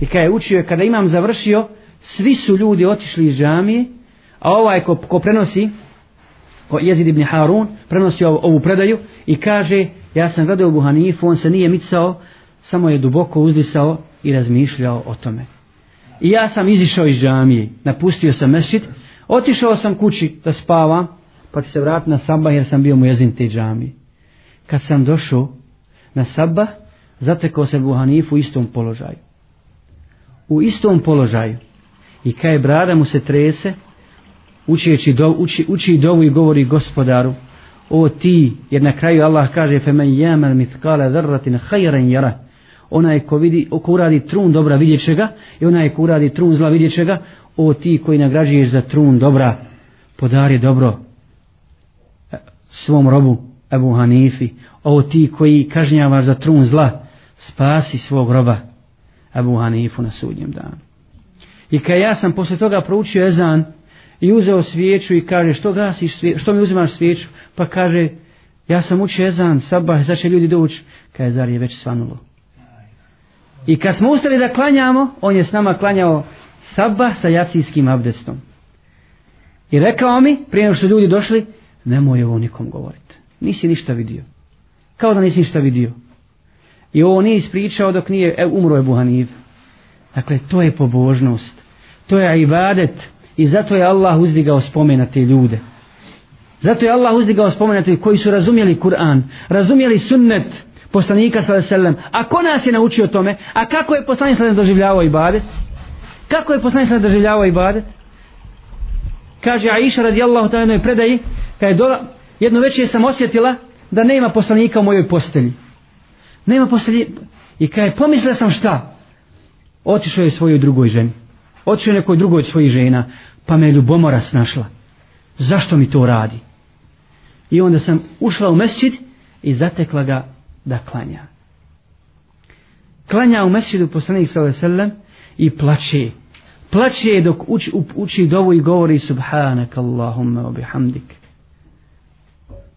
A: I kada je učio, kada imam završio, svi su ljudi otišli iz džamije, a ovaj ko, ko prenosi, Jezid ibn Harun, prenosi ovu, ovu predaju i kaže, ja sam gledao Abu Hanifu, on se nije micao, samo je duboko uzdisao i razmišljao o tome. I ja sam izišao iz džamije, napustio sam mešit, otišao sam kući da spavam, pa ću se vratiti na sabah jer sam bio mu jezin te džamije. Kad sam došao na sabah, zatekao se Abu Hanifu u istom položaju. U istom položaju. I kaj brada mu se trese, učeći do, uči, uči dovu i govori gospodaru, o ti, jer na kraju Allah kaže, fe men mithqala dharratin khayran yara onaj ko, vidi, ko uradi trun dobra vidjet će ga, i onaj ko uradi trun zla vidjet će ga, o ti koji nagrađuješ za trun dobra, podari dobro e, svom robu, Ebu Hanifi, o ti koji kažnjavaš za trun zla, spasi svog roba, Ebu Hanifu na sudnjem danu. I kad ja sam posle toga proučio ezan i uzeo svijeću i kaže što gasiš svijeću, što mi uzimaš svijeću, pa kaže ja sam učio ezan, sabah, sad će ljudi doći, kaže zar je već svanulo. I kad smo ustali da klanjamo, on je s nama klanjao sabah sa jacijskim abdestom. I rekao mi, prije nego što ljudi došli, nemoj ovo nikom govoriti. Nisi ništa vidio. Kao da nisi ništa vidio. I ovo nije ispričao dok nije e, umro je Buhaniv. Dakle, to je pobožnost. To je ibadet. I zato je Allah uzdigao spomena te ljude. Zato je Allah uzdigao spomena te koji su razumjeli Kur'an, razumjeli sunnet poslanika s.a.v. A ko nas je naučio tome? A kako je poslanik s.a.v. doživljavao ibadet? Kako je poslanik s.a.v. doživljavao ibadet? Kaže Aisha radijallahu ta'ala jednoj predaji, kada je dola, jedno večer sam osjetila da nema poslanika u mojoj postelji. Nema postelji. I kada je pomislila sam šta? Otišao je svojoj drugoj ženi. Otišao nekoj drugoj svojih žena. Pa me ljubomora snašla. Zašto mi to radi? I onda sam ušla u mesčid i zatekla ga da klanja. Klanja u mesčidu poslanik sallallahu i plače. Plače dok uči, uči dovu i govori subhanak Allahumma wa bihamdik.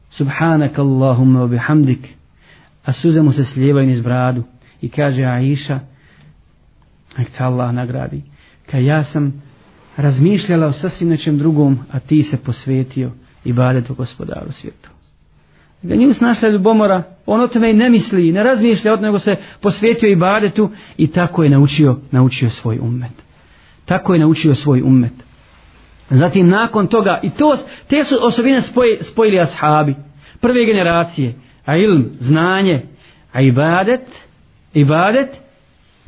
A: Subhanak Allahumma wa bihamdik. A suze mu se slijevaju niz bradu i kaže Aisha nek te Allah nagradi. Kaj ja sam razmišljala o sasvim nečem drugom, a ti se posvetio i badetu gospodaru svijetu. Da nije snašla ljubomora, on o tome i ne misli, ne razmišlja od nego se posvetio i badetu i tako je naučio, naučio svoj ummet. Tako je naučio svoj ummet. Zatim nakon toga, i to, te su osobine spoj, spojili ashabi, prve generacije, a ilm, znanje, a ibadet, ibadet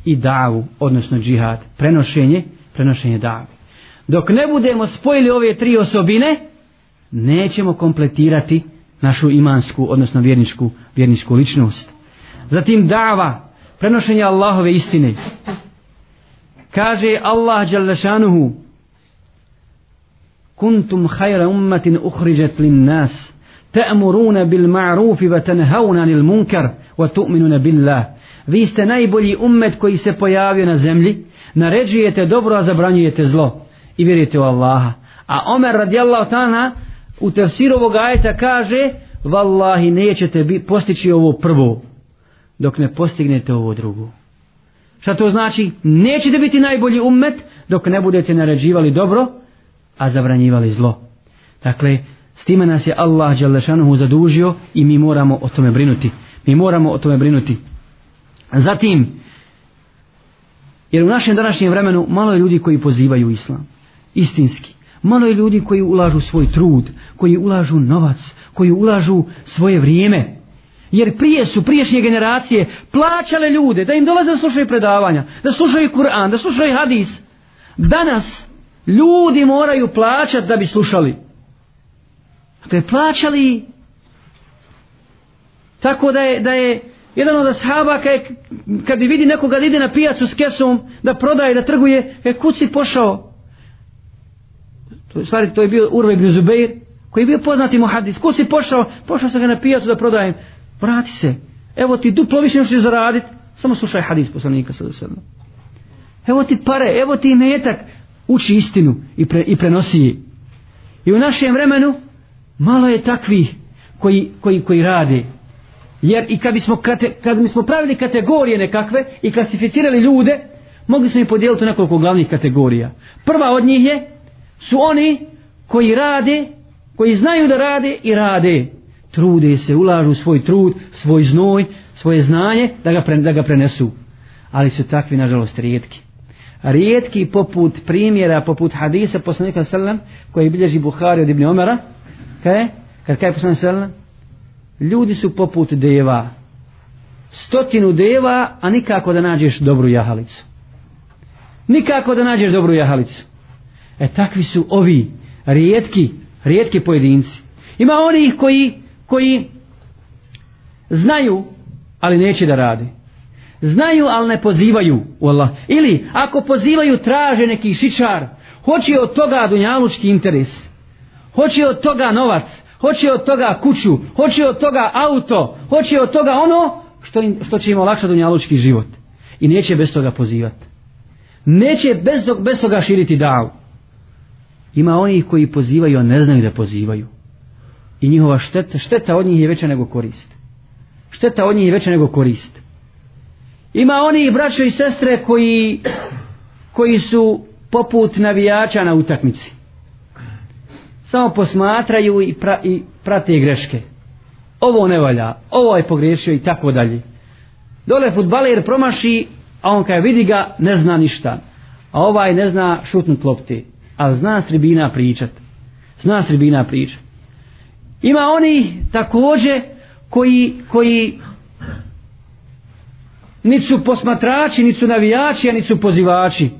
A: i davu, odnosno džihad, prenošenje, prenošenje davi. Dok ne budemo spojili ove tri osobine, nećemo kompletirati našu imansku, odnosno vjerničku, vjerničku ličnost. Zatim dava, prenošenje Allahove istine. Kaže Allah Đalešanuhu, kuntum hajra ummatin uhriđet lin nas, ta'muruna bil ma'rufi wa tanhauna anil munkar wa tu'minuna billah. Vi ste najbolji ummet koji se pojavio na zemlji, naređujete dobro, a zabranjujete zlo i vjerujete u Allaha. A Omer radijallahu ta'ala u tefsiru ovog ajeta kaže Wallahi nećete bi, postići ovo prvo dok ne postignete ovo drugo. Šta to znači? Nećete biti najbolji ummet dok ne budete naređivali dobro, a zabranjivali zlo. Dakle, s time nas je Allah Đalešanuhu zadužio i mi moramo o tome brinuti. Mi moramo o tome brinuti. Zatim, jer u našem današnjem vremenu malo je ljudi koji pozivaju islam. Istinski. Malo je ljudi koji ulažu svoj trud, koji ulažu novac, koji ulažu svoje vrijeme. Jer prije su priješnje generacije plaćale ljude da im dolaze da slušaju predavanja, da slušaju Kur'an, da slušaju hadis. Danas ljudi moraju plaćati da bi slušali. Dakle, plaćali tako da je, da je jedan od ashaba kad, kad bi vidi nekoga da ide na pijacu s kesom, da prodaje, da trguje, e, kud si pošao? To, stvari, to je bio Urve ibn Zubeir, koji je bio poznati muhadis. Kud si pošao? Pošao sam ga na pijacu da prodajem. Vrati se. Evo ti duplo više što će zaraditi. Samo slušaj hadis poslanika sada sada. evo ti pare, evo ti metak, uči istinu i, pre, i prenosi je. I u našem vremenu malo je takvih koji, koji, koji rade. Jer i kad bismo, kate, kad bismo pravili kategorije nekakve i klasificirali ljude, mogli smo ih podijeliti u nekoliko glavnih kategorija. Prva od njih je, su oni koji rade, koji znaju da rade i rade. Trude se, ulažu svoj trud, svoj znoj, svoje znanje da ga, pre, da ga prenesu. Ali su takvi, nažalost, rijetki. Rijetki poput primjera, poput hadisa poslanika sallam, koji bilježi Buhari od Ibn Omara, kaj? kad kaj poslanik sallam, ljudi su poput deva. Stotinu deva, a nikako da nađeš dobru jahalicu. Nikako da nađeš dobru jahalicu. E takvi su ovi rijetki, rijetki pojedinci. Ima onih koji, koji znaju, ali neće da radi. Znaju, ali ne pozivaju u Allah. Ili, ako pozivaju, traže neki šičar. Hoće od toga dunjalučki interes. Hoće od toga novac. Hoće od toga kuću. Hoće od toga auto. Hoće od toga ono što, im, što će im olakšati dunjalučki život. I neće bez toga pozivati. Neće bez, tog, bez toga širiti davu. Ima onih koji pozivaju, a ne znaju da pozivaju. I njihova šteta, šteta od njih je veća nego korist. Šteta od njih je veća nego korist. Ima oni braćo i sestre koji, koji su poput navijača na utakmici. Samo posmatraju i, pra, i prate greške. Ovo ne valja, ovo je pogriješio i tako dalje. Dole futbaler promaši, a on kada vidi ga ne zna ništa. A ovaj ne zna šutnut lopti ali zna s tribina pričat. Zna s tribina pričat. Ima oni također koji, koji nisu su posmatrači, nisu su navijači, a niti su pozivači.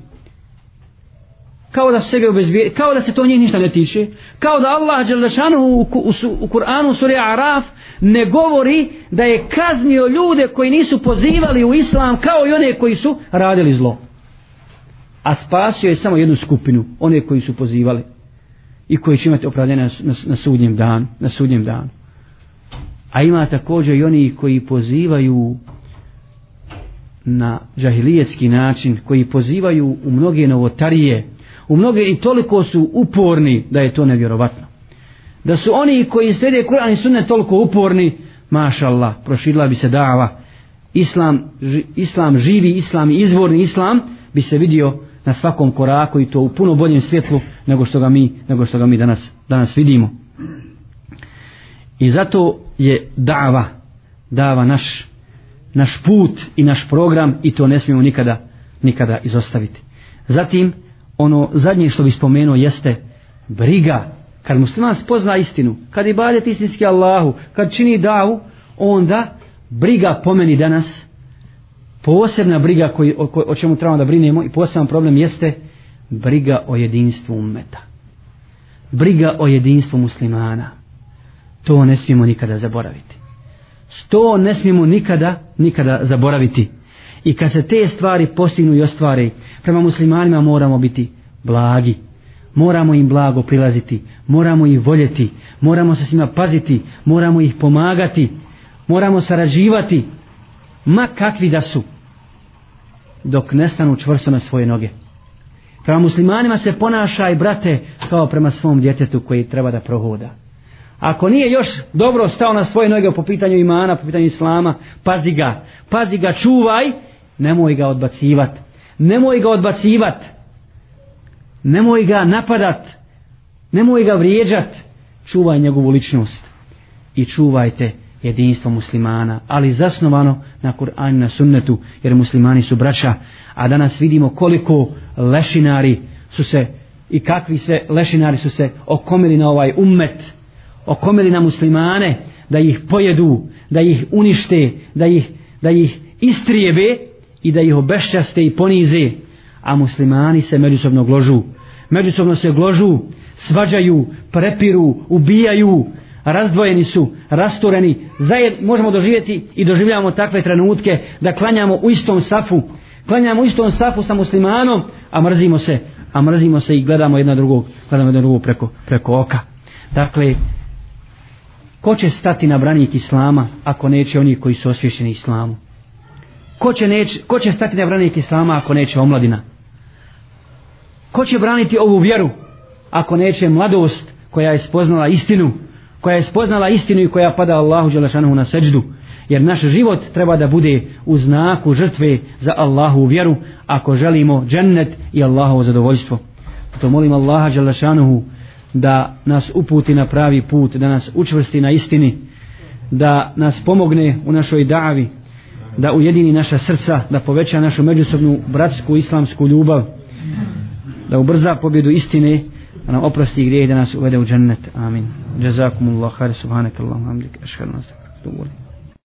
A: Kao da sebe obezbije, kao da se to njih ništa ne tiče. Kao da Allah Đelešanu u, u, u, Kur'anu suri Araf ne govori da je kaznio ljude koji nisu pozivali u Islam kao i one koji su radili zlo a spasio je samo jednu skupinu, one koji su pozivali i koji će imati opravljene na, na, na sudnjem danu, na sudnjem danu. A ima također i oni koji pozivaju na džahilijetski način, koji pozivaju u mnoge novotarije, u mnoge i toliko su uporni da je to nevjerovatno. Da su oni koji slijede Kur'an i sunne toliko uporni, maša Allah, proširila bi se dava, islam, ži, islam živi, islam izvorni islam, bi se vidio na svakom koraku i to u puno boljem svjetlu nego što ga mi, nego što ga mi danas, danas vidimo. I zato je dava, dava naš, naš put i naš program i to ne smijemo nikada, nikada izostaviti. Zatim, ono zadnje što bi spomenuo jeste briga. Kad musliman spozna istinu, kad ibadet istinski Allahu, kad čini davu, onda briga pomeni danas posebna briga koji, o, o čemu trebamo da brinemo i poseban problem jeste briga o jedinstvu ummeta. Briga o jedinstvu muslimana. To ne smijemo nikada zaboraviti. To ne smijemo nikada, nikada zaboraviti. I kad se te stvari postignu i ostvare, prema muslimanima moramo biti blagi. Moramo im blago prilaziti. Moramo ih voljeti. Moramo se s njima paziti. Moramo ih pomagati. Moramo sarađivati. Ma kakvi da su dok ne stanu čvrsto na svoje noge. Prema muslimanima se ponašaj, brate, kao prema svom djetetu koji treba da prohoda. Ako nije još dobro stao na svoje noge po pitanju imana, po pitanju islama, pazi ga, pazi ga, čuvaj, nemoj ga odbacivat. Nemoj ga odbacivat. Nemoj ga napadat. Nemoj ga vrijeđat. Čuvaj njegovu ličnost. I čuvajte jedinstvo muslimana, ali zasnovano na Kur'anu na sunnetu, jer muslimani su braća, a danas vidimo koliko lešinari su se i kakvi se lešinari su se okomili na ovaj ummet, okomili na muslimane, da ih pojedu, da ih unište, da ih, da ih istrijebe i da ih obešćaste i ponize, a muslimani se međusobno gložu, međusobno se gložu, svađaju, prepiru, ubijaju, razdvojeni su, rastureni, zajed, možemo doživjeti i doživljavamo takve trenutke da klanjamo u istom safu, klanjamo u istom safu sa muslimanom, a mrzimo se, a mrzimo se i gledamo jedna drugog, gledamo jedna drugog preko, preko oka. Dakle, ko će stati na branik islama ako neće oni koji su osvješeni islamu? Ko će, neć, ko će stati na branik islama ako neće omladina? ko će braniti ovu vjeru ako neće mladost koja je spoznala istinu koja je spoznala istinu i koja pada Allahu Đelešanu na seđdu jer naš život treba da bude u znaku žrtve za Allahu vjeru ako želimo džennet i Allahovo zadovoljstvo to molim Allaha Đelešanu da nas uputi na pravi put da nas učvrsti na istini da nas pomogne u našoj davi da ujedini naša srca da poveća našu međusobnu bratsku islamsku ljubav da ubrza pobjedu istine da nam oprosti grijeh da nas uvede u džennet. Amin. Jazakumullah khair subhanakallahu hamdik ashhadu an la ilaha illa anta